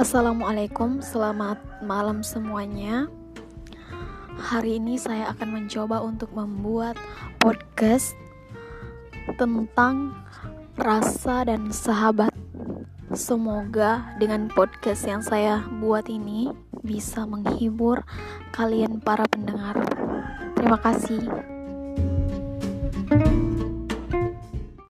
Assalamualaikum, selamat malam semuanya. Hari ini saya akan mencoba untuk membuat podcast tentang rasa dan sahabat. Semoga dengan podcast yang saya buat ini bisa menghibur kalian para pendengar. Terima kasih.